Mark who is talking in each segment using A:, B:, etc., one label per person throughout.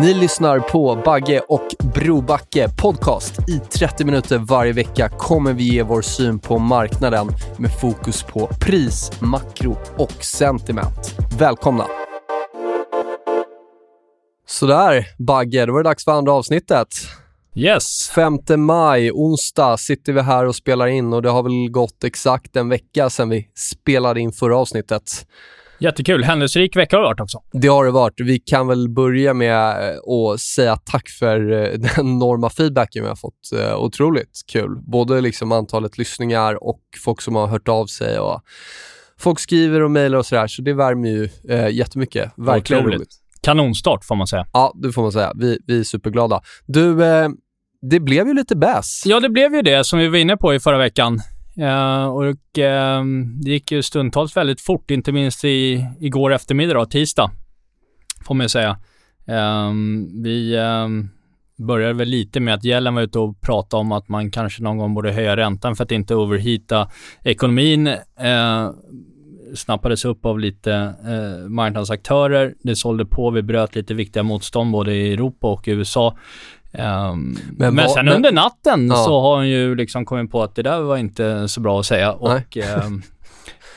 A: Ni lyssnar på Bagge och Brobacke podcast. I 30 minuter varje vecka kommer vi ge vår syn på marknaden med fokus på pris, makro och sentiment. Välkomna! Sådär, Bagge, då var det dags för andra avsnittet.
B: Yes.
A: 5 maj, onsdag, sitter vi här och spelar in och det har väl gått exakt en vecka sedan vi spelade in förra avsnittet.
B: Jättekul. Händelserik vecka har det varit också.
A: Det har det varit. Vi kan väl börja med eh, att säga tack för eh, den enorma feedbacken vi har fått. Eh, otroligt kul. Både liksom antalet lyssningar och folk som har hört av sig. Och folk skriver och mejlar och sådär, så det värmer ju eh, jättemycket. Verkligen
B: Otroligt.
A: roligt.
B: Kanonstart får man säga.
A: Ja, det får man säga. Vi, vi är superglada. Du, eh, det blev ju lite bäs.
B: Ja, det blev ju det som vi var inne på i förra veckan. Uh, och uh, Det gick ju stundtals väldigt fort, inte minst i, igår eftermiddag, då, tisdag, får man ju säga. Uh, vi ehm, började väl lite med att Gällen var ute och pratade om att man kanske någon gång borde höja räntan för att inte overheata ekonomin. Eh, snappades upp av lite eh, marknadsaktörer. Det sålde på, vi bröt lite viktiga motstånd både i Europa och i USA. Ehm, men,
A: vad-
B: sen
A: men-
B: under natten
A: Ja.
B: så har han ju liksom kommit på att det där var inte så bra att säga och ehm,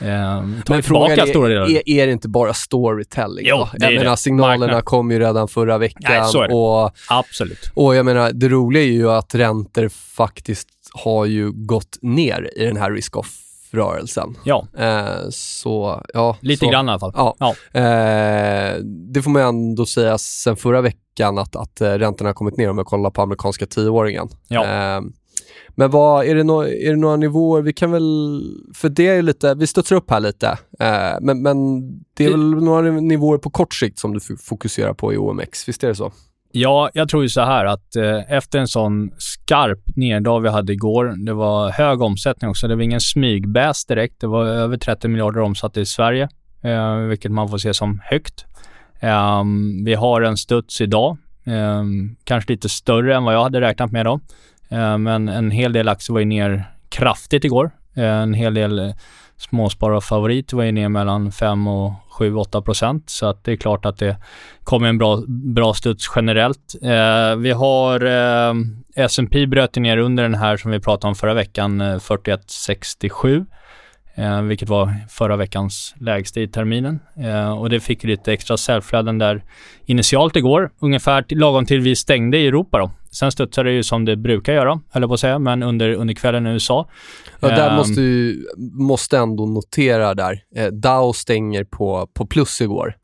B: ehm, tagit tillbaka stora delar.
A: är, är, är det inte bara storytelling?
B: Jo, det är
A: jag menar,
B: det.
A: signalerna
B: Marknad.
A: kom ju redan förra veckan.
B: Nej, så är det.
A: och
B: Absolut.
A: Och jag menar, det roliga är ju att räntor faktiskt har ju gått ner i den här risk-off-rörelsen.
B: Ja,
A: Eh, så, ja.
B: lite
A: så,
B: grann i alla fall.
A: Ja.
B: Ja.
A: Eh, det får man ändå säga sen förra veckan att, att eh, räntorna har kommit ner om jag kollar på amerikanska tioåringen.
B: Ja.
A: Eh, men vad, är det, no, är det några nivåer, vi kan väl, för det är lite, vi studsar upp här lite, eh, men, men det är väl några nivåer på kort sikt som du fokuserar på i OMX, visst är det så?
B: Ja, jag tror ju så här att eh, efter en sån skarp neddag vi hade igår, det var hög omsättning också. Det var ingen smygbäs direkt. Det var över 30 miljarder omsatt i Sverige, eh, vilket man får se som högt. Eh, vi har en studs idag, ehm, kanske lite större än vad jag hade räknat med då. Ehm, men en hel del aktier var ju ner kraftigt igår. Eh, en hel del eh, småspararfavorit var ju ner mellan 5 och 7-8 procent. Så att det är klart att det kommer en bra, bra studs generellt. Eh, vi har eh, S&P bröt ju ner under den här som vi pratade om förra veckan, eh, 41,67. Eh, vilket var förra veckans lägsta i terminen. Eh, och det fick lite extra säljflöden där initialt igår, ungefär till, lagom till vi stängde i Europa då. Sen studsade det ju som det brukar göra, höll jag på att säga, men under, under kvällen i USA.
A: Ja, där
B: Ehm,
A: måste ju, måste ändå notera där, eh, Dow stänger på, på plus igår.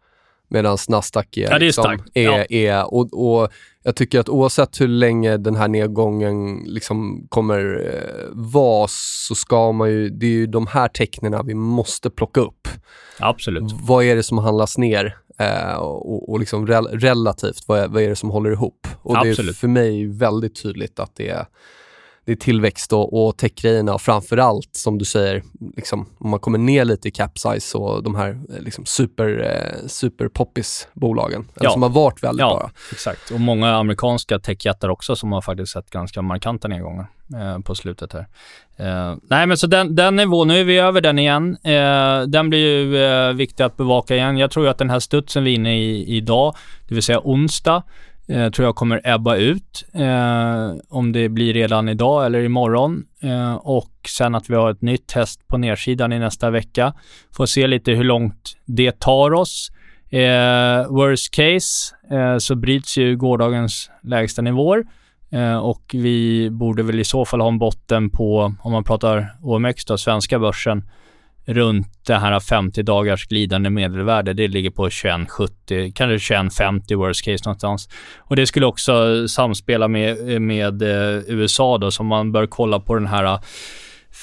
A: Medan Nasdaq är,
B: Ja,
A: liksom, är,
B: Ja.
A: är och, och jag tycker att oavsett hur länge den här nedgången liksom kommer eh, vara så ska man ju, det är ju de här tecknena vi måste plocka upp.
B: Absolut.
A: Vad är det som handlas ner eh, och, och liksom rel, relativt, vad är, vad är det som håller ihop? Och det är
B: Absolut.
A: för mig väldigt tydligt att det är, det är tillväxt och, och techgrejerna och framförallt, som du säger, liksom, om man kommer ner lite i cap size och de här eh, liksom, super, eh, super poppis bolagen, eller
B: Ja.
A: som har varit väldigt
B: Ja.
A: bra.
B: Exakt. Och många amerikanska techjättar också som har faktiskt sett ganska markanta nedgångar eh, på slutet här. Eh, nej, men så den, den nivån, nu är vi över den igen. Eh, den blir ju eh, viktig att bevaka igen. Jag tror att den här studsen vi är inne i idag, det vill säga onsdag, eh, tror jag kommer ebba ut. Eh, om det blir redan idag eller imorgon. Eh, och sen att vi har ett nytt test på nedsidan i nästa vecka. Får se lite hur långt det tar oss. Eh, worst case eh, så bryts ju gårdagens lägsta nivåer. Eh, och vi borde väl i så fall ha en botten på, om man pratar OMX då, svenska börsen, runt det här 50 dagars glidande medelvärde. Det ligger på 21,70, kanske 21,50 worst case någonstans. Och det skulle också samspela med, med eh, USA då, som man bör kolla på den här eh,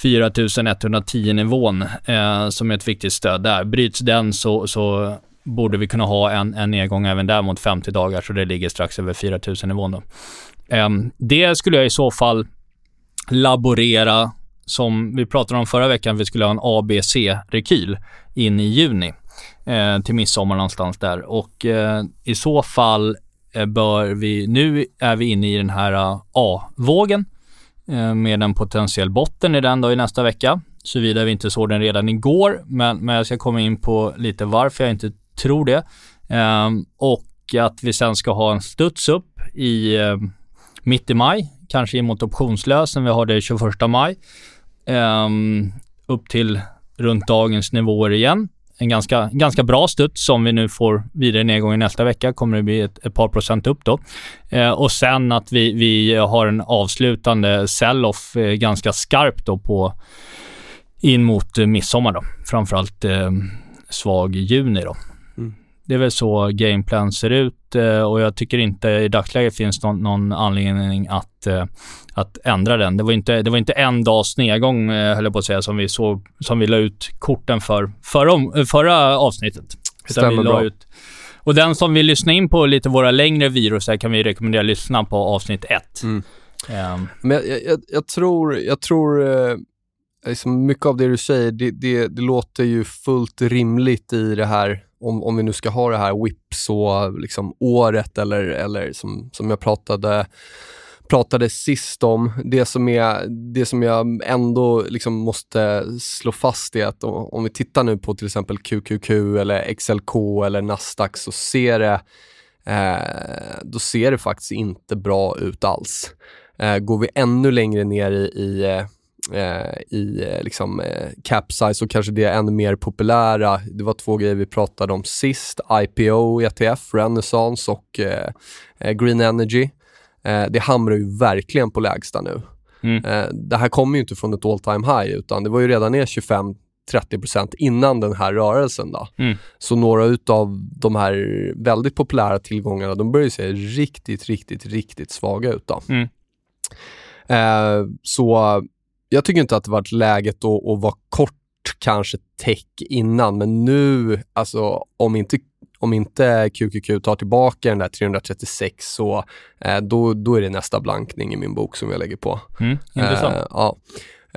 B: 4110 nivån eh, som är ett viktigt stöd där. Bryts den så, så borde vi kunna ha en, en nedgång även där mot 50 dagar, så det ligger strax över 4000 nivån då. Eh, det skulle jag i så fall laborera som vi pratade om förra veckan, vi skulle ha en ABC-rekyl in i juni eh, till midsommar någonstans där och eh, i så fall eh, bör vi, nu är vi inne i den här eh, A-vågen eh, med en potentiell botten i den då i nästa vecka, såvida vi inte såg den redan igår, men, men jag ska komma in på lite varför jag inte tror det. Ehm, och att vi sen ska ha en studs upp i eh, mitt i maj, kanske mot optionslösen. Vi har det 21 maj Ehm, upp till runt dagens nivåer igen. En ganska, ganska bra studs som vi nu får vidare nedgång i nästa vecka. Kommer det bli ett, ett par procent upp då. Eh, och sen att vi, vi har en avslutande sell-off eh, ganska skarpt då på in mot eh, midsommar då. Framförallt eh, svag juni då. Det är väl så gameplan ser ut eh, och jag tycker inte i dagsläget finns någon, någon anledning att, eh, att ändra den. Det var inte, det var inte en dags nedgång, eh, höll jag på att säga, som vi, såg, som vi la ut korten för förra, förra avsnittet.
A: Stämmer bra. Ut.
B: Och den som vill lyssna in på lite våra längre virus kan vi rekommendera att lyssna på avsnitt 1. Mm.
A: Um. Men jag, jag, jag, tror, jag tror liksom mycket av det du säger, det, det, det låter ju fullt rimligt i det här om, om vi nu ska ha det här WIP och liksom året eller, eller som, som jag pratade pratade sist om, det som, är, det som jag ändå liksom måste slå fast är att om vi tittar nu på till exempel QQQ eller XLK eller Nasdaq så ser det, eh, då ser det faktiskt inte bra ut alls. Eh, går vi ännu längre ner i, i eh, eh, i eh, liksom, eh, capsize och kanske det ännu mer populära. Det var två grejer vi pratade om sist. IPO, ETF, Renaissance och eh, eh, Green Energy. Eh, det hamrar ju verkligen på lägsta nu. Mm. det här kommer ju inte från ett all time high utan det var ju redan ner 25 30% innan den här rörelsen. Då. Mm. Så några utav de här väldigt populära tillgångarna, de börjar se riktigt, riktigt, riktigt svaga ut. Då. Mm. Eh, så jag tycker inte att det varit läget att, att vara kort kanske tech innan, men nu, alltså om inte om inte QQQ tar tillbaka den där 336 så eh, då, då är det nästa blankning i min bok som jag lägger på.
B: Mm, intressant.
A: Eh, ja.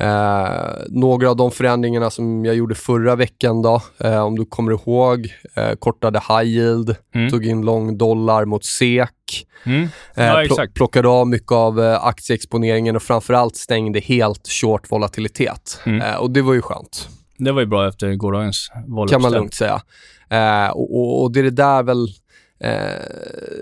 A: Eh, några av de förändringarna som jag gjorde förra veckan då, eh, om du kommer ihåg, eh, kortade high yield, mm. tog in lång dollar mot SEK, mm.
B: Eh, ja, pl
A: plockade av mycket av eh, aktieexponeringen och framförallt stängde helt short volatilitet. Mm. Eh, och det var ju skönt.
B: Det var ju bra efter gårdagens
A: volatilitet. Kan man lugnt säga. Och, och, och, det är det där väl Eh,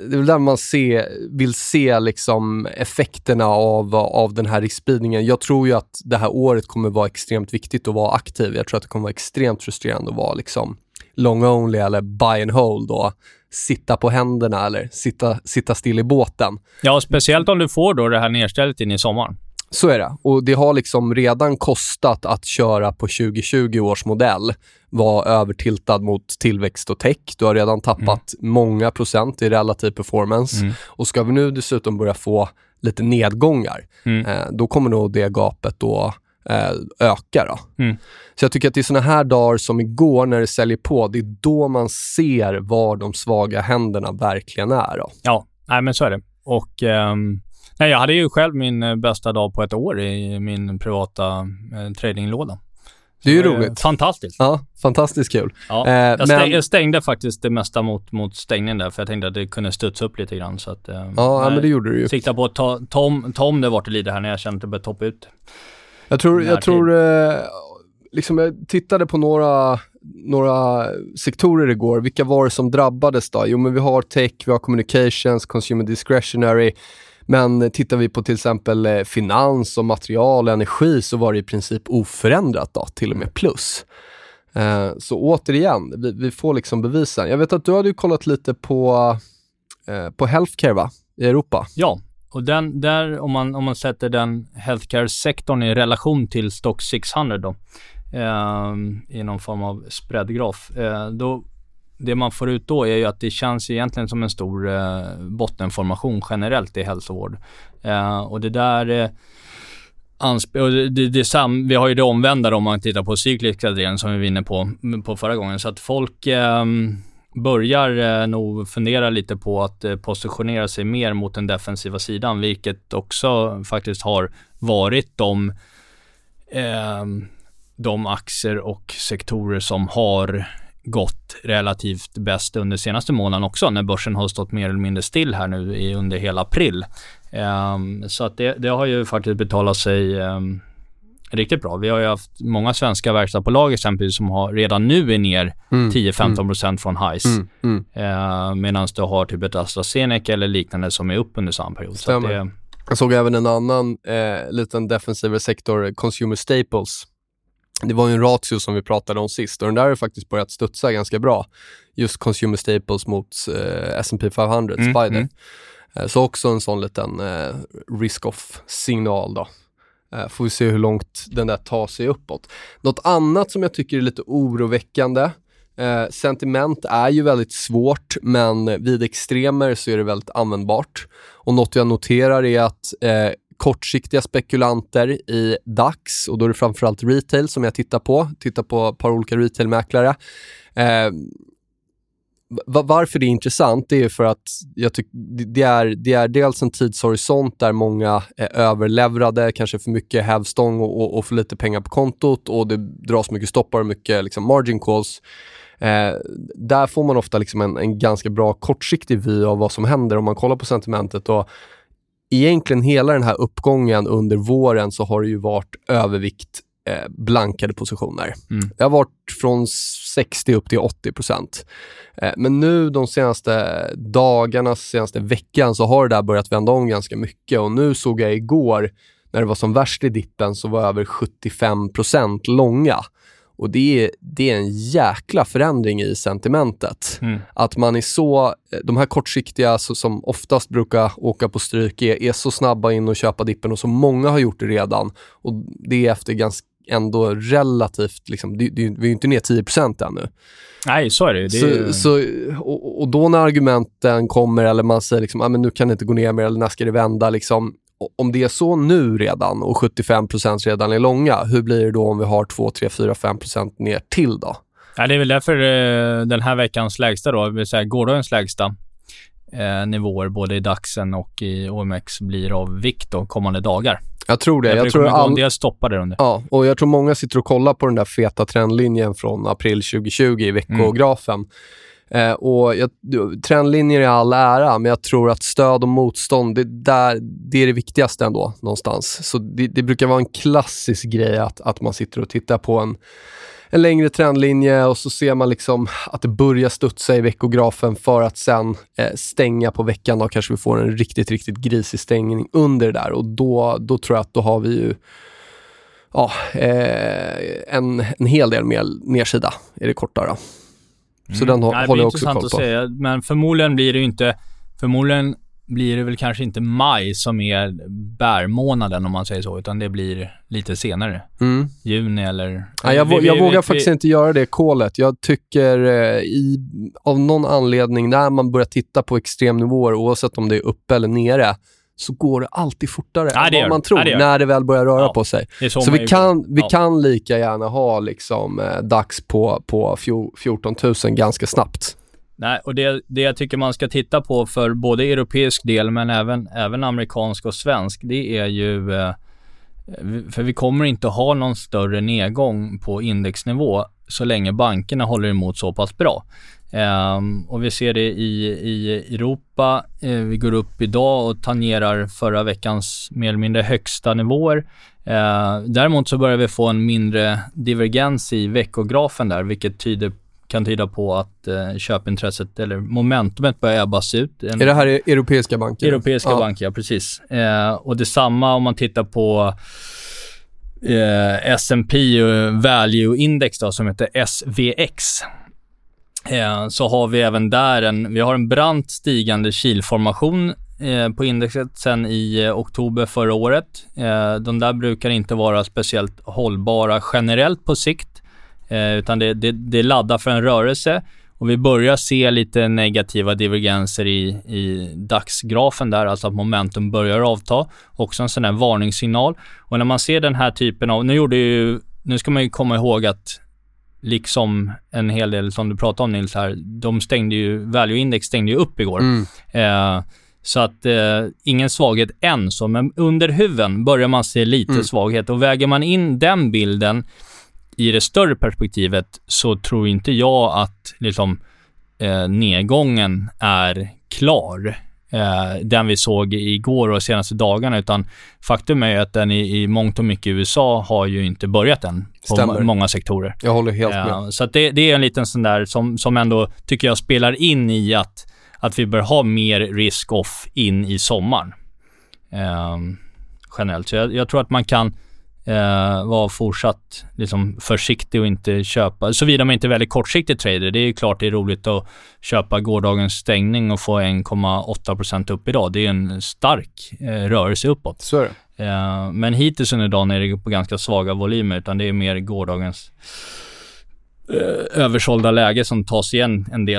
A: det är väl där man se, vill se liksom effekterna av, av den här riskspridningen. Jag tror ju att det här året kommer vara extremt viktigt att vara aktiv. Jag tror att det kommer vara extremt frustrerande att vara liksom long only eller buy and hold Då sitta på händerna eller sitta, sitta still i båten.
B: Ja, speciellt om du får då det här nedstället in i sommaren.
A: Så är det. Och det har liksom redan kostat att köra på 2020 års modell, vara övertiltad mot tillväxt och tech. Du har redan tappat mm. många procent i relativ performance. Mm. Och ska vi nu dessutom börja få lite nedgångar, mm. eh, då kommer nog det gapet då eh, öka. Då. Mm. Så jag tycker att det är såna här dagar som igår när det säljer på, det är då man ser var de svaga händerna verkligen är. Då.
B: Ja, nej men så är det. Och um Nej, jag hade ju själv min eh, bästa dag på ett år i min privata eh, tradinglåda.
A: Det är ju roligt.
B: Fantastiskt.
A: Ja, fantastiskt kul.
B: Ja, eh, jag, men... jag, stängde faktiskt det mesta mot, mot stängningen där, för jag tänkte att det kunde studsa upp lite grann. Så att, eh,
A: ja, men det gjorde du ju.
B: Sikta på att ta Tom, Tom det vart lite här när jag kände att det började toppa ut.
A: Jag tror, jag tror eh, liksom jag tittade på några några sektorer igår. Vilka var det som drabbades då? Jo, men vi har tech, vi har communications, consumer discretionary. Men tittar vi på till exempel eh, finans och material och energi så var det i princip oförändrat då, till och med plus. Eh, så återigen, vi, vi, får liksom bevisen. Jag vet att du hade ju kollat lite på, eh, på healthcare va? i Europa.
B: Ja, och den, där om man, om man sätter den healthcare-sektorn i relation till Stock 600 då, eh, i någon form av spreadgraf, eh, då det man får ut då är ju att det känns egentligen som en stor eh, bottenformation generellt i hälsovård. Eh, och det där eh, och det, det, det sam, vi har ju det omvända då om man tittar på cyklisk adrenalin som vi var inne på, på förra gången. Så att folk eh, börjar eh, nog fundera lite på att eh, positionera sig mer mot den defensiva sidan, vilket också faktiskt har varit de, eh, de aktier och sektorer som har gått relativt bäst under senaste månaden också när börsen har stått mer eller mindre still här nu i, under hela april. Um, så att det, det, har ju faktiskt betalat sig um, riktigt bra. Vi har ju haft många svenska verkstadsbolag exempelvis som har redan nu är ner mm, 10-15% mm. från highs. Mm, mm. uh, Medan du har typ ett AstraZeneca eller liknande som är upp under samma period.
A: Så det... Jag såg även en annan eh, liten defensiv sektor, consumer staples det var ju en ratio som vi pratade om sist och den där har faktiskt börjat studsa ganska bra. Just consumer staples mot eh, S&P 500, mm, Spider. Mm. Eh, så också en sån liten eh, risk-off-signal då. Eh, får vi se hur långt den där tar sig uppåt. Något annat som jag tycker är lite oroväckande Eh, sentiment är ju väldigt svårt, men vid extremer så är det väldigt användbart. Och något jag noterar är att eh, kortsiktiga spekulanter i DAX och då är det framförallt retail som jag tittar på. Tittar på ett par olika retailmäklare. Eh, varför det är intressant det är för att jag det är, det är dels en tidshorisont där många är överleverade, kanske för mycket hävstång och, och, och, för lite pengar på kontot och det dras mycket stoppar och mycket liksom margin calls. Eh, där får man ofta liksom en, en ganska bra kortsiktig vy av vad som händer om man kollar på sentimentet. Och egentligen hela den här uppgången under våren så har det ju varit övervikt eh, blankade positioner. Mm. Det har varit från 60 upp till 80 procent. Eh, men nu de senaste dagarna, senaste veckan så har det där börjat vända om ganska mycket och nu såg jag igår när det var som värst i dippen så var över 75 procent långa. Och det är, det är en jäkla förändring i sentimentet. Mm. Att man är så, de här kortsiktiga så, som oftast brukar åka på stryk är, är så snabba in och köpa dippen och så många har gjort det redan. Och det är efter ganska ändå relativt, liksom, det, det, vi är ju inte ner 10% ännu.
B: Nej, så är det, det
A: så,
B: är...
A: så och, och, då när argumenten kommer eller man säger liksom, ah, men nu kan det inte gå ner mer eller när ska det vända, liksom, om det är så nu redan och 75% redan är långa, hur blir det då om vi har 2, 3, 4, 5 ner till då?
B: Ja, det är väl därför eh, den här veckans lägsta då, vill säga gårdagens lägsta eh, nivåer både i DAXen och i OMX blir av vikt de kommande dagar.
A: Jag tror det. Jag
B: det
A: tror
B: all... en del stoppar där under.
A: Ja, och jag tror många sitter och kollar på den där feta trendlinjen från april 2020 i veckografen. Mm. Eh, och jag, trendlinjer i all ära, men jag tror att stöd och motstånd, det, där, det är det viktigaste ändå någonstans. Så det, det, brukar vara en klassisk grej att, att man sitter och tittar på en, en längre trendlinje och så ser man liksom att det börjar studsa i veckografen för att sen eh, stänga på veckan Då kanske vi får en riktigt, riktigt grisig stängning under det där och då, då tror jag att då har vi ju ja, eh, en, en hel del mer nedsida i det korta. Då. Så den
B: Nej,
A: håller jag också koll på.
B: Att säga, men förmodligen blir det ju inte... Förmodligen blir det väl kanske inte maj som är bärmånaden om man säger så, utan det blir lite senare. Mm. Juni eller...
A: Ja, jag, vi, vi, jag vågar vi, faktiskt inte göra det kolet. Jag tycker eh, i, av någon anledning när man börjar titta på extremnivåer, oavsett om det är uppe eller nere, så går det alltid fortare ja, än vad man tror ja, det när det väl börjar röra ja, på sig. Så, så vi, kan, vi kan lika gärna ha liksom, eh, dags på, på 14 000 ganska snabbt.
B: Nej, och det, det jag tycker man ska titta på för både europeisk del men även, även amerikansk och svensk, det är ju eh, för vi kommer inte ha någon större nedgång på indexnivå så länge bankerna håller emot så pass bra. Um, och vi ser det i, i Europa. Uh, vi går upp idag och tangerar förra veckans mer eller mindre högsta nivåer. Eh, däremot så börjar vi få en mindre divergens i veckografen där, vilket tyder kan tyda på att eh, köpintresset eller momentumet börjar ebbas ut.
A: En, är det här europeiska banker?
B: Europeiska ja. banker, ja precis. Eh, och detsamma om man tittar på eh, S&P Value Index då, som heter SVX. Eh, så har vi även där en, vi har en brant stigande kilformation eh, på indexet sen i eh, oktober förra året. Eh, de där brukar inte vara speciellt hållbara generellt på sikt, eh, utan det, det, det laddar för en rörelse. Och vi börjar se lite negativa divergenser i, i dagsgrafen där, alltså att momentum börjar avta. Också en sån här varningssignal. Och när man ser den här typen av, nu gjorde ju, nu ska man ju komma ihåg att liksom en hel del som du pratade om Nils här, de stängde ju, value index stängde ju upp igår. Mm. Eh, så att eh, ingen svaghet än så, men under huven börjar man se lite mm. svaghet och väger man in den bilden i det större perspektivet så tror inte jag att liksom eh, nedgången är klar. Eh, den vi såg igår och de senaste dagarna, utan faktum är att den i, i mångt och mycket i USA har ju inte börjat än på Stämmer. många sektorer.
A: Jag håller helt med.
B: Eh, så det, det, är en liten sån där som, som ändå tycker jag spelar in i att, att vi bör ha mer risk-off in i sommaren. Eh, generellt. Så jag, jag tror att man kan eh, vara fortsatt liksom, försiktig och inte köpa, såvida man inte är väldigt kortsiktig trader. Det är klart det är roligt att köpa gårdagens stängning och få 1,8% upp idag. Det är en stark eh, rörelse uppåt.
A: Så är
B: det. Eh, men hittills under dagen är det på ganska svaga volymer, utan det är mer gårdagens eh, översålda läge som tas igen en del.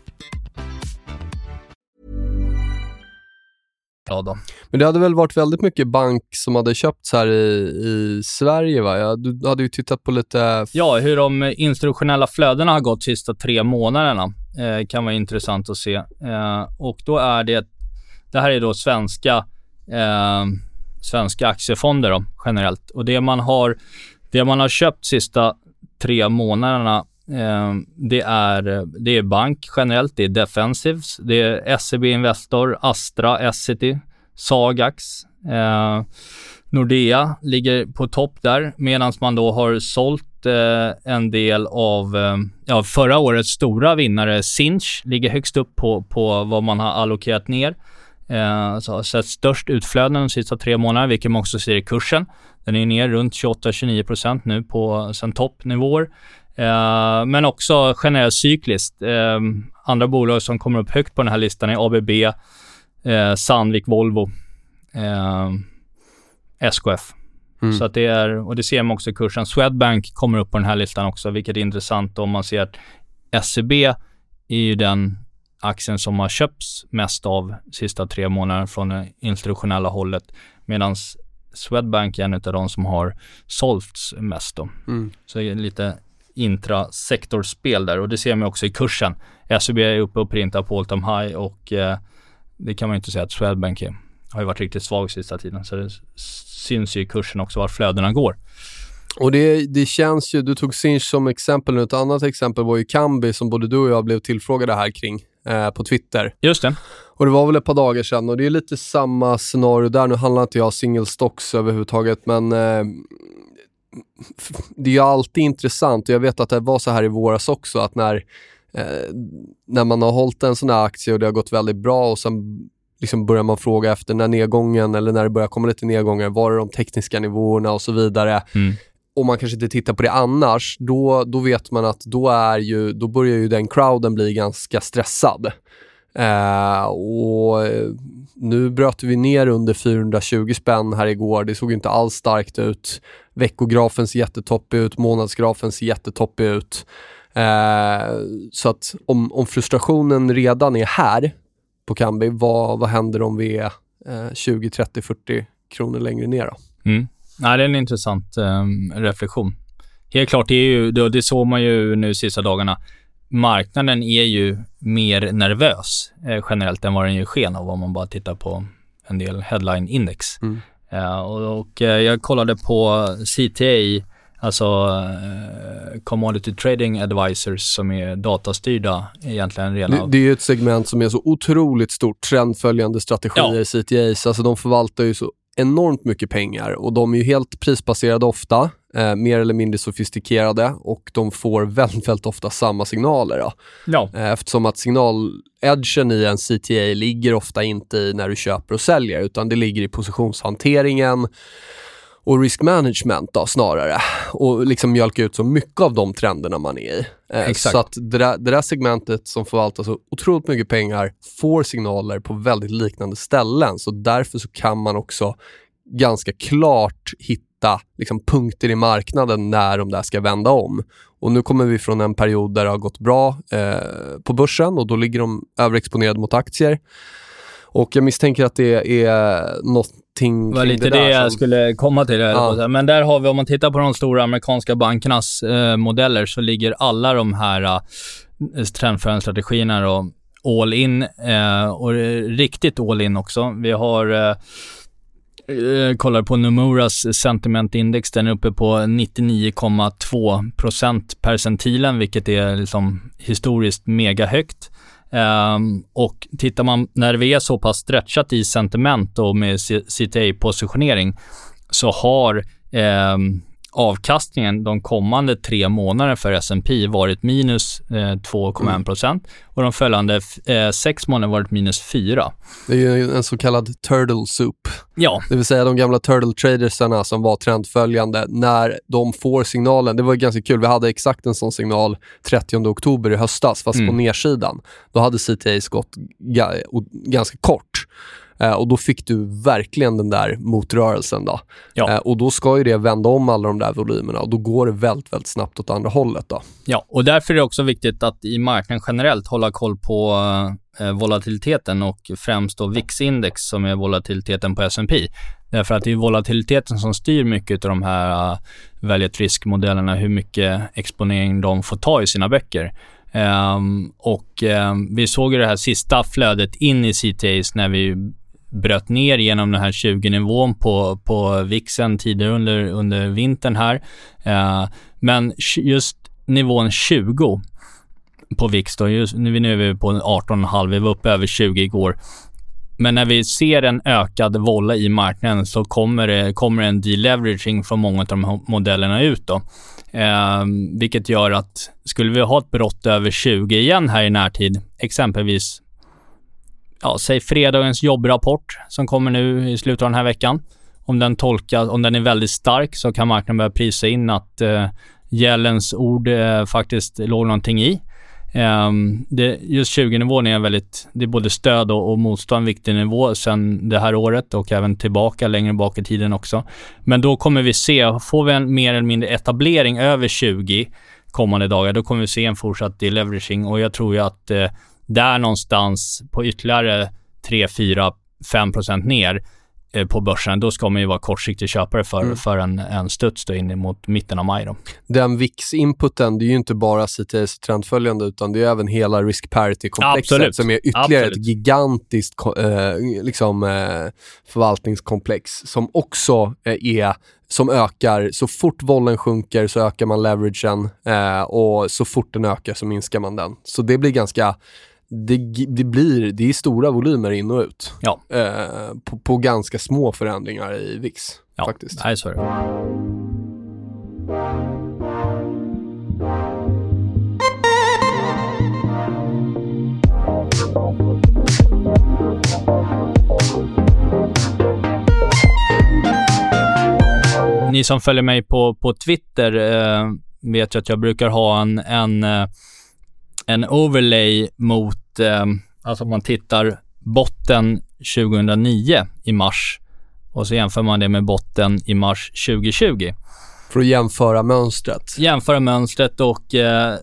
A: Ja då. Men det hade väl varit väldigt mycket bank som hade köpts här i, i Sverige va? Ja, du hade ju tittat på lite...
B: Ja, hur de institutionella flödena har gått sista tre månaderna eh, kan vara intressant att se. Eh, och då är det, det här är då svenska, eh, svenska aktiefonder då, generellt. Och det man har, det man har köpt sista tre månaderna Ehm, det, är, det är bank generellt, det är defensives, det är SEB Investor, Astra, Essity, Sagax. Eh, Nordea ligger på topp där medan man då har sålt eh, en del av eh, ja, förra årets stora vinnare Sinch ligger högst upp på, på vad man har allokerat ner. Eh, så har sett störst utflöden de sista tre månaderna, vilket man också ser i kursen. Den är ner runt 28-29% nu på sen toppnivåer. Uh, men också generellt cykliskt. Uh, andra bolag som kommer upp högt på den här listan är ABB, uh, Sandvik, Volvo, SKF. Mm. Så att det är, och det ser man också i kursen. Swedbank kommer upp på den här listan också, vilket är intressant om man ser att SEB är ju den aktien som har köpts mest av sista tre månaderna från det institutionella hållet, medan Swedbank är en av de som har sålts mest då. Mm. Så det är lite intrasektorspel där och det ser man också i kursen. SEB är uppe och printar på all time high och eh, det kan man ju inte säga att Swedbank är. Har ju varit riktigt svag sista tiden så det syns ju i kursen också var flödena går.
A: Och det, det känns ju, du tog Sinch som exempel, ett annat exempel var ju Kambi som både du och jag blev tillfrågade här kring eh, på Twitter.
B: Just det.
A: Och det var väl ett par dagar sedan och det är lite samma scenario där. Nu handlar inte jag single stocks överhuvudtaget men eh, det är ju alltid intressant och jag vet att det var så här i våras också att när, eh, när man har hållit en sån här aktie och det har gått väldigt bra och sen liksom börjar man fråga efter när nedgången eller när det börjar komma lite nedgångar, var är de tekniska nivåerna och så vidare.
B: Mm.
A: Om man kanske inte tittar på det annars, då, då vet man att då, är ju, då börjar ju den crowden bli ganska stressad. Eh, och eh, nu bröt vi ner under 420 spänn här igår. Det såg inte alls starkt ut. Veckografen ser jättetoppig ut, månadsgrafen ser jättetoppig ut. Eh, så att om, om frustrationen redan är här på Kambi, vad, vad händer om vi är eh, 20, 30, 40 kronor längre ner då?
B: Mm. Nej, det är en intressant eh, reflektion. Helt klart, det, är ju, det, det såg man ju nu sista dagarna. Marknaden är ju mer nervös eh, generellt än vad den ger sken av om man bara tittar på en del headline-index.
A: Mm.
B: Eh, och, och eh, jag kollade på CTA, alltså eh, Commodity Trading Advisors som är datastyrda egentligen
A: Det,
B: redan.
A: det är ju ett segment som är så otroligt stort, trendföljande strategier,
B: Ja.
A: CTAs, alltså de förvaltar ju så enormt mycket pengar och de är ju helt prisbaserade ofta, eh, mer eller mindre sofistikerade och de får väldigt, väldigt ofta samma signaler. Då.
B: ja.
A: Eh, Eftersom att signaledgen i en CTA ligger ofta inte i när du köper och säljer, utan det ligger i positionshanteringen och risk management då, snarare. Och liksom mjölka ut så mycket av de trenderna man är i. Eh. Så att det där, det där segmentet som förvaltar så otroligt mycket pengar får signaler på väldigt liknande ställen. Så därför så kan man också ganska klart hitta liksom, punkter i marknaden när de där ska vända om. Och nu kommer vi från en period där det har gått bra eh, på börsen och då ligger de överexponerade mot aktier. Och jag misstänker att det är någonting
B: Det var lite
A: det
B: det, jag
A: som-
B: skulle komma till.
A: Ja.
B: Men där har vi, om man tittar på de stora amerikanska bankernas eh, modeller, så ligger alla de här eh, trendförande strategierna då all in eh, och riktigt all in också. Vi har eh, eh, kollar på Nomuras sentimentindex, den är uppe på 99,2 percentilen, vilket är liksom historiskt mega högt. Um, och tittar man när vi är så pass stretchat i sentiment och med CTA-positionering så har um, avkastningen de kommande tre månaderna för S&P varit minus eh, 2,1 procent och de följande eh, sex månaderna varit minus 4.
A: Det är ju en så kallad turtle soup.
B: Ja,
A: Det vill säga de gamla turtle tradersarna som var trendföljande. När de får signalen, det var ganska kul, vi hade exakt en sån signal 30 oktober i höstas, fast
B: Mm.
A: på nedsidan. Då hade CTAs gått ga- ganska kort. Eh, och då fick du verkligen den där motrörelsen. Då.
B: Ja.
A: Eh, och då ska ju det vända om alla de där volymerna och då går det väldigt, väldigt snabbt åt andra hållet. Då.
B: Ja, och därför är det också viktigt att i marknaden generellt hålla koll på eh, volatiliteten och främst då VIX-index som är volatiliteten på S&P. Därför att det är volatiliteten som styr mycket av de här value at risk-modellerna, hur mycket exponering de får ta i sina böcker. Ehm, och ehm, vi såg ju det här sista flödet in i CTAs när vi bröt ner genom den här 20-nivån på, på VIXen tidigare under, under vintern här. Eh, men just nivån 20 på VIX då, just, nu nu är vi på 18,5, vi var uppe över 20 igår. Men när vi ser en ökad volla i marknaden så kommer det kommer en deleveraging från många av de här modellerna ut då. Eh, vilket gör att skulle vi ha ett brott över 20 igen här i närtid, exempelvis ja, säg fredagens jobbrapport som kommer nu i slutet av den här veckan. Om den tolkas, om den är väldigt stark så kan marknaden börja prisa in att eh, ord eh, faktiskt låg någonting i. Ehm, det, just 20-nivån är en väldigt, det är både stöd och, och motstånd viktig nivå sen det här året och även tillbaka längre bak i tiden också. Men då kommer vi se, får vi en mer eller mindre etablering över 20 kommande dagar, då kommer vi se en fortsatt deleveraging och jag tror ju att eh, där någonstans på ytterligare 3, 4, 5 procent ner eh, på börsen, då ska man ju vara kortsiktig köpare för,
A: Mm.
B: för en, en studs då in mot mitten av maj. Då.
A: Den VIX-inputen, det är ju inte bara CTAs trendföljande utan det är även hela risk parity-komplexet som är ytterligare
B: Absolut.
A: ett gigantiskt eh, liksom, eh, förvaltningskomplex som också eh, är som ökar. Så fort vollen sjunker så ökar man leveragen eh, och så fort den ökar så minskar man den. Så det blir ganska det, det, blir, det är stora volymer in och ut.
B: Ja.
A: Eh, på, på, ganska små förändringar i VIX
B: ja.
A: faktiskt.
B: Nej, så är det. Ni som följer mig på, på Twitter eh, vet ju att jag brukar ha en, en, eh, en overlay mot eh, alltså man tittar botten 2009 i mars och så jämför man det med botten i mars 2020.
A: För att jämföra mönstret.
B: Jämföra mönstret och eh,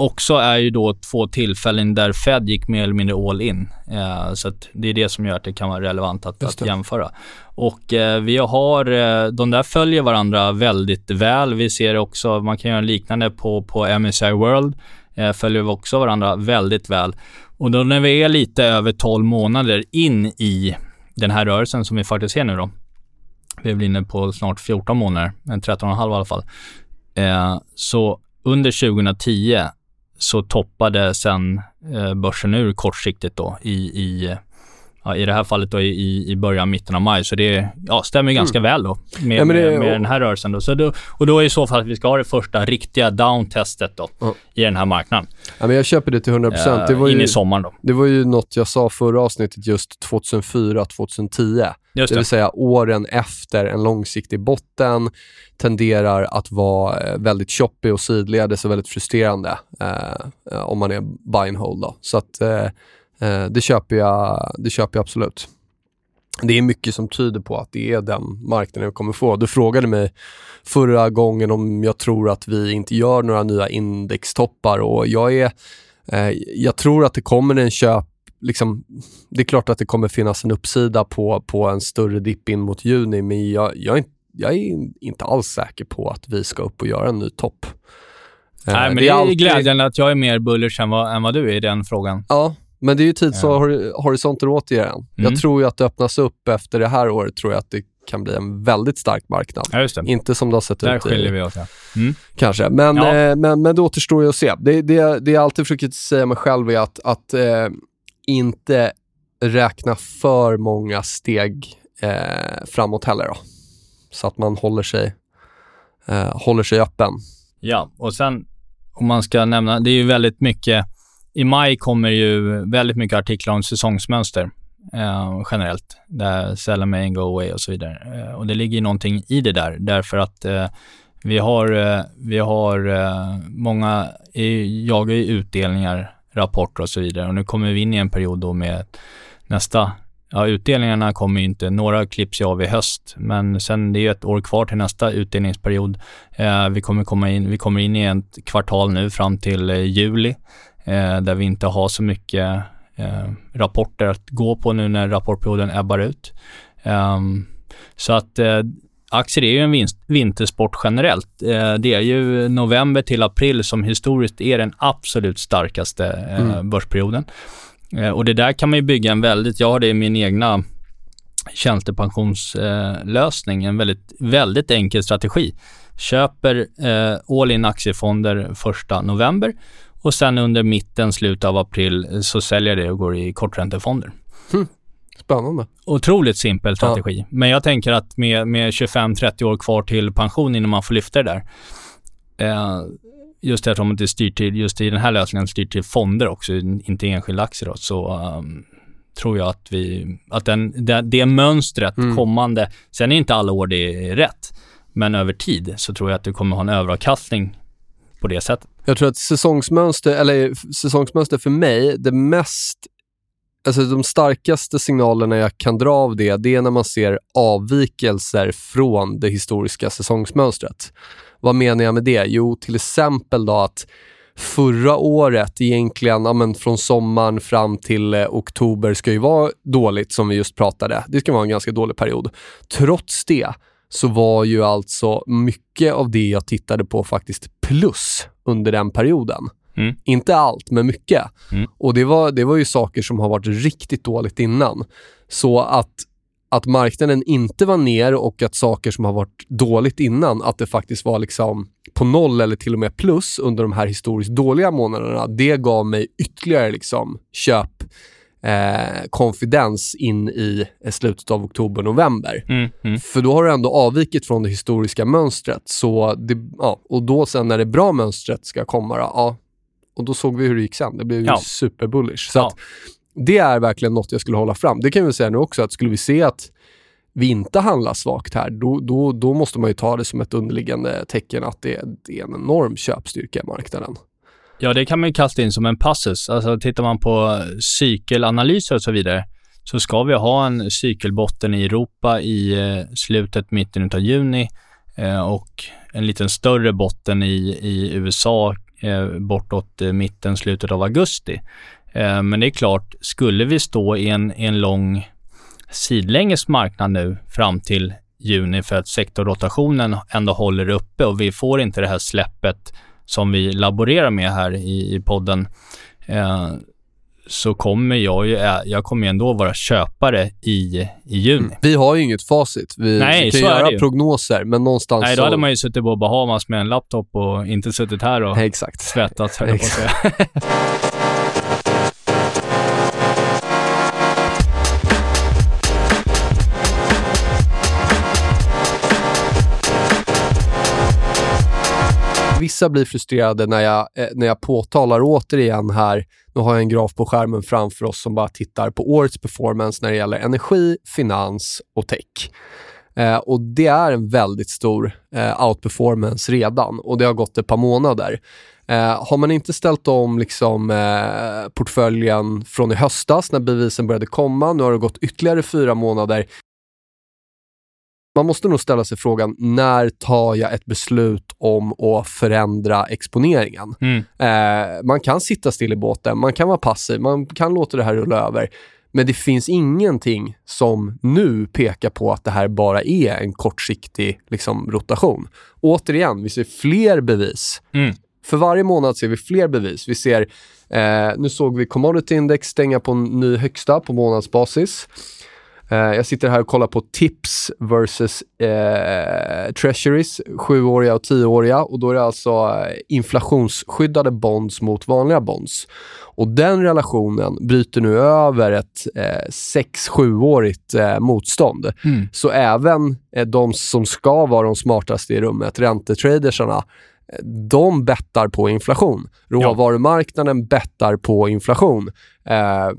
B: också är ju då två tillfällen där Fed gick mer eller mindre all in. Eh, så det är det som gör att det kan vara relevant att, att jämföra. Och eh, vi har, eh, de där följer varandra väldigt väl. Vi ser också, man kan göra liknande på, på MSI World, eh, följer vi också varandra väldigt väl. Och då när vi är lite över 12 månader in i den här rörelsen som vi faktiskt ser nu då. Vi är väl inne på snart 14 månader, eh, 13,5 i alla fall. Eh, så under 2010 så toppade sen eh, börsen ur kortsiktigt då i, i, ja, i det här fallet då i, i början, mitten av maj. Så det ja, stämmer ganska mm. väl då med, ja, det, med, med den här rörelsen. Då. Så då, och då är i så fall att vi ska ha det första riktiga downtestet då mm. i den här marknaden.
A: Ja, men jag köper det till 100%. procent.
B: Uh, in i sommaren då.
A: Det var ju något jag sa förra avsnittet just 2004, 2010. Just det. det vill säga åren efter en långsiktig botten tenderar att vara eh, väldigt choppy och sidledes och väldigt frustrerande eh, om man är buy and hold. Då. Så att, eh, eh, det, köper jag, det köper jag absolut. Det är mycket som tyder på att det är den marknaden vi kommer få. Du frågade mig förra gången om jag tror att vi inte gör några nya indextoppar och jag är eh, jag tror att det kommer en köp liksom, det är klart att det kommer finnas en uppsida på, på en större dipp in mot juni, men jag, jag, är, jag är inte alls säker på att vi ska upp och göra en ny topp.
B: Eh, Nej, men det är, det är alltid... glädjande att jag är mer bullish än vad, än vad du är i den frågan.
A: Ja, men det är ju tidshorisonter ja. återigen. Mm. Jag tror ju att det öppnas upp efter det här året, tror jag att det kan bli en väldigt stark marknad.
B: Ja,
A: Inte som det har sett
B: Där
A: ut.
B: Där skiljer vi oss, ja. Mm.
A: Kanske, men, ja. eh, men, men det återstår ju att se. Det, det, det jag alltid försöker säga mig själv är att, att eh, inte räkna för många steg eh, framåt heller. Då. Så att man håller sig, eh, håller sig öppen.
B: Ja, och sen om man ska nämna, det är ju väldigt mycket, i maj kommer ju väldigt mycket artiklar om säsongsmönster eh, generellt. Där sell main, go away och så vidare. Eh, och det ligger ju någonting i det där, därför att eh, vi har, eh, vi har eh, många, jagar ju utdelningar rapporter och så vidare. Och nu kommer vi in i en period då med nästa Ja, utdelningarna kommer ju inte, några klipps ju av i höst, men sen det är ju ett år kvar till nästa utdelningsperiod. Eh, vi kommer komma in, vi kommer in i ett kvartal nu fram till eh, juli, där vi inte har så mycket eh, rapporter att gå på nu när rapportperioden ebbar ut. Ehm, så att eh, aktier är ju en vinst, vintersport generellt. Eh, det är ju november till april som historiskt är den absolut starkaste eh, mm. börsperioden. Eh, och det där kan man ju bygga en väldigt, jag har det i min egna tjänstepensionslösning, en väldigt, väldigt enkel strategi. Köper all in aktiefonder första november och sen under mitten, slutet av april så säljer jag det och går i korträntefonder.
A: Mm. Spännande.
B: Otroligt simpel strategi. Ja. Men jag tänker att med, med 25-30 år kvar till pension innan man får lyfta det där. Eh, just eftersom det styr till, just i den här lösningen styr till fonder också, inte enskilda aktier då, så um, tror jag att vi, att den, det, det mönstret mm. kommande, sen är inte alla år det är rätt, men över tid så tror jag att du kommer ha en överavkastning på det sättet.
A: Jag tror att säsongsmönster, eller säsongsmönster för mig, det mest alltså de starkaste signalerna jag kan dra av det, det är när man ser avvikelser från det historiska säsongsmönstret. Vad menar jag med det? Jo, till exempel då att förra året, egentligen ja, men från sommaren fram till eh, oktober, ska ju vara dåligt som vi just pratade. Det ska vara en ganska dålig period. Trots det så var ju alltså mycket av det jag tittade på faktiskt plus under den perioden. Mm. Inte allt, men mycket. Mm. Och det var, det var ju saker som har varit riktigt dåligt innan. Så att, att marknaden inte var ner och att saker som har varit dåligt innan, att det faktiskt var liksom på noll eller till och med plus under de här historiskt dåliga månaderna, det gav mig ytterligare liksom köp eh, konfidens in i slutet av oktober, november. Mm, mm. För då har du ändå avvikit från det historiska mönstret. Så det, ja, och då sen när det bra mönstret ska komma, då, ja, och då såg vi hur det gick sen. Det blev ja. superbullish. Så ja. att, det är verkligen något jag skulle hålla fram. Det kan vi säga nu också, att skulle vi se att vi inte handlar svagt här, då, då, då måste man ju ta det som ett underliggande tecken att det, det är en enorm köpstyrka i marknaden.
B: Ja, det kan man ju kasta in som en passus. Alltså tittar man på cykelanalyser och så vidare, så ska vi ha en cykelbotten i Europa i eh, slutet, mitten av juni eh, och en liten större botten i, i USA eh, bortåt mitten, slutet av augusti. Men det är klart, skulle vi stå i en, en lång sidlänges marknad nu fram till juni för att sektorrotationen ändå håller uppe och vi får inte det här släppet som vi laborerar med här i, i podden, eh, så kommer jag ju, jag kommer ändå vara köpare i, i juni. Mm.
A: Vi har ju inget facit. Vi Nej, kan göra prognoser, men någonstans
B: Nej, då hade man ju suttit på Bahamas med en laptop och inte suttit här och
A: Exakt.
B: svettats, höll jag på att säga.
A: Vissa blir frustrerade när jag, eh, när jag påtalar återigen här, nu har jag en graf på skärmen framför oss som bara tittar på årets performance när det gäller energi, finans och tech. Eh, och Det är en väldigt stor eh, outperformance redan och det har gått ett par månader. Eh, har man inte ställt om liksom, eh, portföljen från i höstas när bevisen började komma, nu har det gått ytterligare fyra månader, man måste nog ställa sig frågan, när tar jag ett beslut om att förändra exponeringen? Mm. Eh, man kan sitta still i båten, man kan vara passiv, man kan låta det här rulla över. Men det finns ingenting som nu pekar på att det här bara är en kortsiktig liksom, rotation. Återigen, vi ser fler bevis. Mm. För varje månad ser vi fler bevis. Vi ser, eh, nu såg vi commodity index stänga på en ny högsta på månadsbasis. Uh, jag sitter här och kollar på tips versus uh, treasuries, sjuåriga och tioåriga. Och då är det alltså uh, inflationsskyddade bonds mot vanliga bonds. Och den relationen bryter nu över ett eh, 6-7-årigt eh, motstånd. Mm. Så även eh, de som ska vara de smartaste i rummet, räntetradersarna, de bettar på inflation. Råvarumarknaden bettar på inflation. Eh,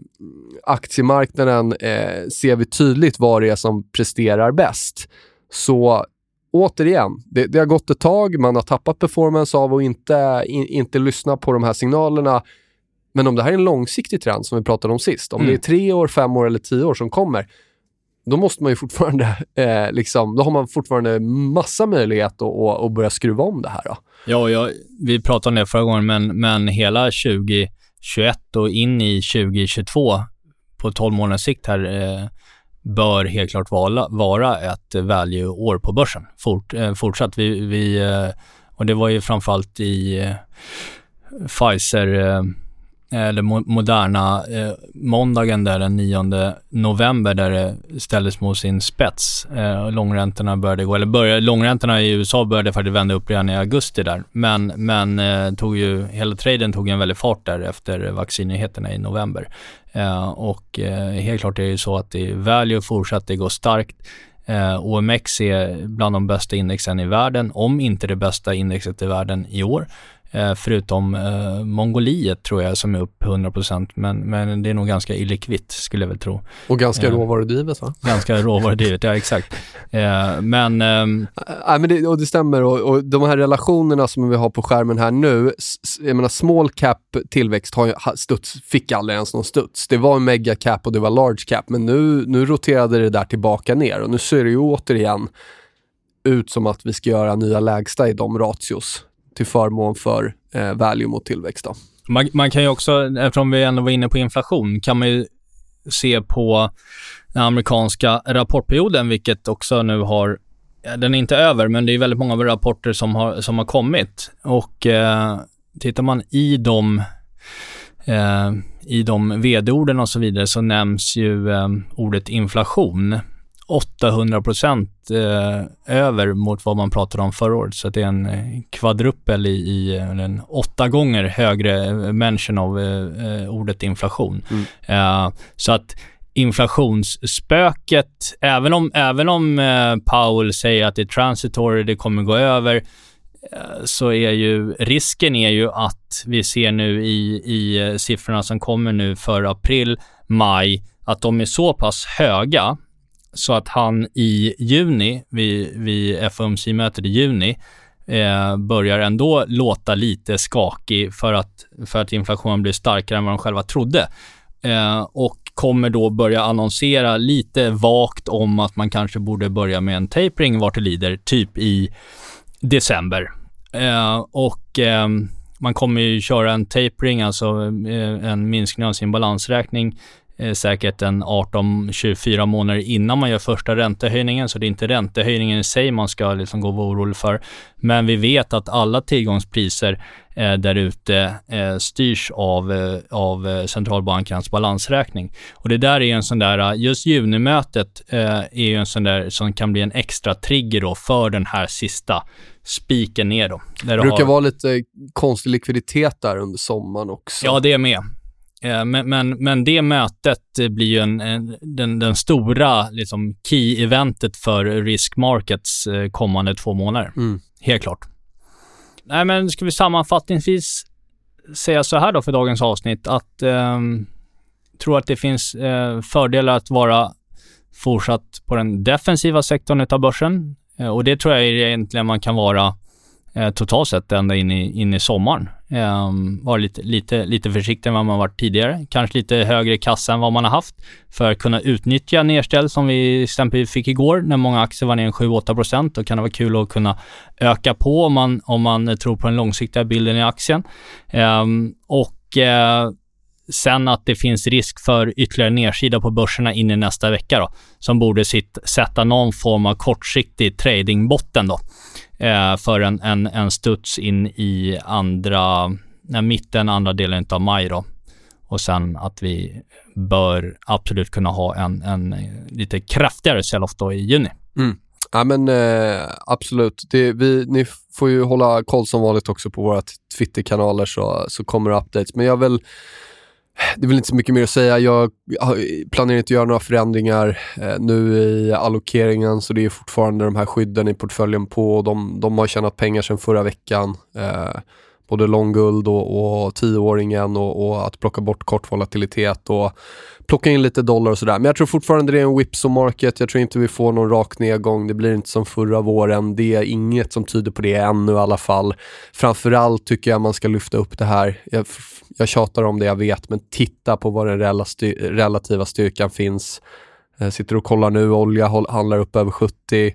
A: aktiemarknaden eh, ser vi tydligt vad det är som presterar bäst. Så återigen, det, det, har gått ett tag, man har tappat performance av att inte, in, inte lyssna på de här signalerna. Men om det här är en långsiktig trend som vi pratade om sist, om mm. det är tre år, fem år eller tio år som kommer, då måste man ju fortfarande, eh, liksom, då har man fortfarande massa möjlighet att, att, att börja skruva om det här. Då.
B: Ja, jag, vi pratade om det förra gången, men, men hela 2021 och in i 2022 på 12 månaders sikt här eh, bör helt klart vara, vara ett value-år på börsen. Fort, eh, fortsatt. Vi, vi, eh, och det var ju framförallt i eh, Pfizer eh, Eh, eller Moderna, eh, måndagen där den 9 november där det ställdes mot sin spets. Eh, långräntorna började gå, eller började, långräntorna i USA började faktiskt vända upp redan i augusti där. Men, men eh, tog ju, hela traden tog en väldig fart där efter vaccinnyheterna i november. Eh, och eh, helt klart är det ju så att det value fortsatte gå starkt. Eh, OMX är bland de bästa indexen i världen, om inte det bästa indexet i världen i år. Eh, förutom eh, Mongoliet tror jag som är upp 100% men, men det är nog ganska illikvitt skulle jag väl tro.
A: Och ganska eh, råvarudrivet va?
B: Ganska råvarudrivet, ja exakt. Eh, men... Ehm,
A: Nej men det, och det stämmer och, och, de här relationerna som vi har på skärmen här nu, jag menar small cap tillväxt har studs, fick aldrig ens någon studs. Det var en mega cap och det var large cap men nu, nu roterade det där tillbaka ner och nu ser det ju återigen ut som att vi ska göra nya lägsta i de ratios till förmån för eh, value mot tillväxt. Då.
B: Man, man, kan ju också, eftersom vi ändå var inne på inflation, kan man ju se på den amerikanska rapportperioden, vilket också nu har den är inte över, men det är väldigt många rapporter som har, som har kommit. Och eh, tittar man i de, eh, i de vd-orden och så vidare så nämns ju eh, ordet inflation 800 procent eh, över mot vad man pratade om förra året. Så det är en eh, kvadruppel i, i en åtta gånger högre eh, mention av eh, ordet inflation. Mm. Eh, så att inflationsspöket, även om, även om eh, Powell säger att det är transitory, det kommer gå över, så är ju risken är ju att vi ser nu i, i siffrorna som kommer nu för april, maj, att de är så pass höga så att han i juni, vid, vid FOMC-mötet i juni, eh, börjar ändå låta lite skakig för att, för att inflationen blir starkare än vad de själva trodde. Eh, och kommer då börja annonsera lite vagt om att man kanske borde börja med en tapering vart det lider, typ i december. Eh, och eh, man kommer ju köra en tapering, alltså eh, en minskning av sin balansräkning eh, säkert en 18-24 månader innan man gör första räntehöjningen, så det är inte räntehöjningen i sig man ska liksom gå och vara orolig för. Men vi vet att alla tillgångspriser eh, där ute eh, styrs av, eh, av eh, centralbankens balansräkning. Och det där är en sån där, just junimötet eh, är ju en sån där som kan bli en extra trigger då för den här sista spiken ner då.
A: det brukar har... vara lite konstig likviditet där under sommaren också.
B: Ja, det är med. Men, men, men det mötet blir ju en, en, den, den stora liksom, key-eventet för risk markets kommande två månader. Mm. Helt klart. Nej, men ska vi sammanfattningsvis säga så här då för dagens avsnitt att eh, tror att det finns eh, fördelar att vara fortsatt på den defensiva sektorn utav börsen. Eh, och det tror jag egentligen man kan vara eh, totalt sett ända in i, in i sommaren. Eh, vara lite, lite, lite försiktig än vad man varit tidigare. Kanske lite högre kassa än vad man har haft för att kunna utnyttja nedställ som vi exempelvis fick igår när många aktier var ner 7-8 procent. Då kan det vara kul att kunna öka på om man, om man tror på den långsiktiga bilden i aktien. Eh, och eh, sen att det finns risk för ytterligare nedsida på börserna in i nästa vecka då, som borde sitt, sätta någon form av kortsiktig tradingbotten då eh, för en, en, en studs in i andra, nej, mitten, andra delen av maj då. Och sen att vi bör absolut kunna ha en, en lite kraftigare sell-off då i juni.
A: Mm. Ja men eh, absolut. Det, vi, ni får ju hålla koll som vanligt också på våra Twitter-kanaler så, så kommer updates. Men jag vill det är väl inte så mycket mer att säga. Jag planerar inte att göra några förändringar eh, nu i allokeringen, så det är fortfarande de här skydden i portföljen på. De, de har tjänat pengar sedan förra veckan. Eh, både långguld och, och tioåringen och, och att plocka bort kort volatilitet och plocka in lite dollar och sådär. Men jag tror fortfarande det är en whipso market. Jag tror inte vi får någon rak nedgång. Det blir inte som förra våren. Det är inget som tyder på det ännu i alla fall. Framförallt tycker jag man ska lyfta upp det här. Jag, jag tjatar om det jag vet, men titta på var den relativa styrkan finns. Jag sitter och kollar nu, olja handlar upp över 70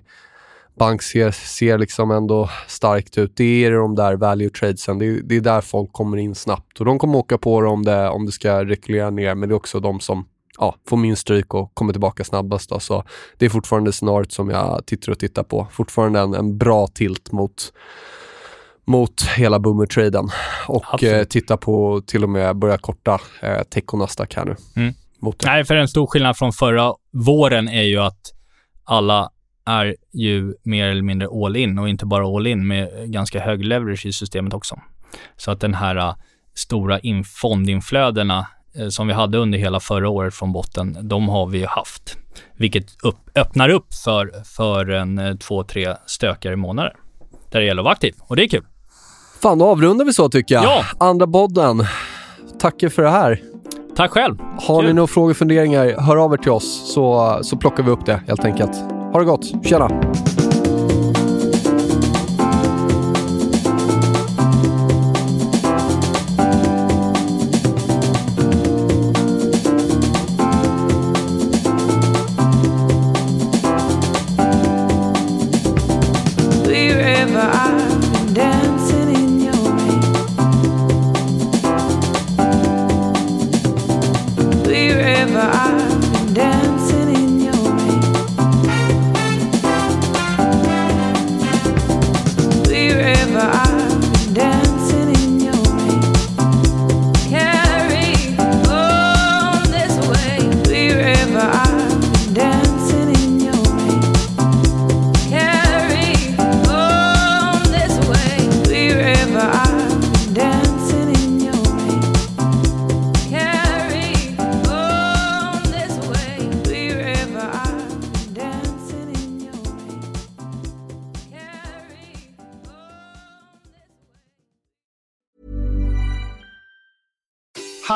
A: bank ser, ser liksom ändå starkt ut. Det är de där value tradesen. Det är, det är där folk kommer in snabbt och de kommer åka på det om det, om det ska rekulera ner, men det är också de som ja, får min stryk och kommer tillbaka snabbast. Då. Så det är fortfarande scenariot som jag tittar och tittar på. Fortfarande en, en bra tilt mot mot hela boomer-traden och eh, titta på till och med börja korta eh, tech och Nasdaq här nu.
B: Mm. Nej, för en stor skillnad från förra våren är ju att alla är ju mer eller mindre all in och inte bara all in med ganska hög leverage i systemet också. Så att den här uh, stora in fondinflödena uh, som vi hade under hela förra året från botten, de har vi ju haft. Vilket upp, öppnar upp för, för en uh, två, tre stökare månader. Där det gäller att vara aktiv och det är kul.
A: Fan, då avrundar vi så tycker jag.
B: Ja.
A: Andra podden. Tackar för det här.
B: Tack själv.
A: Har Kul. ni några frågor och funderingar, hör av er till oss så, så plockar vi upp det helt enkelt. Ha det gott. Tjena!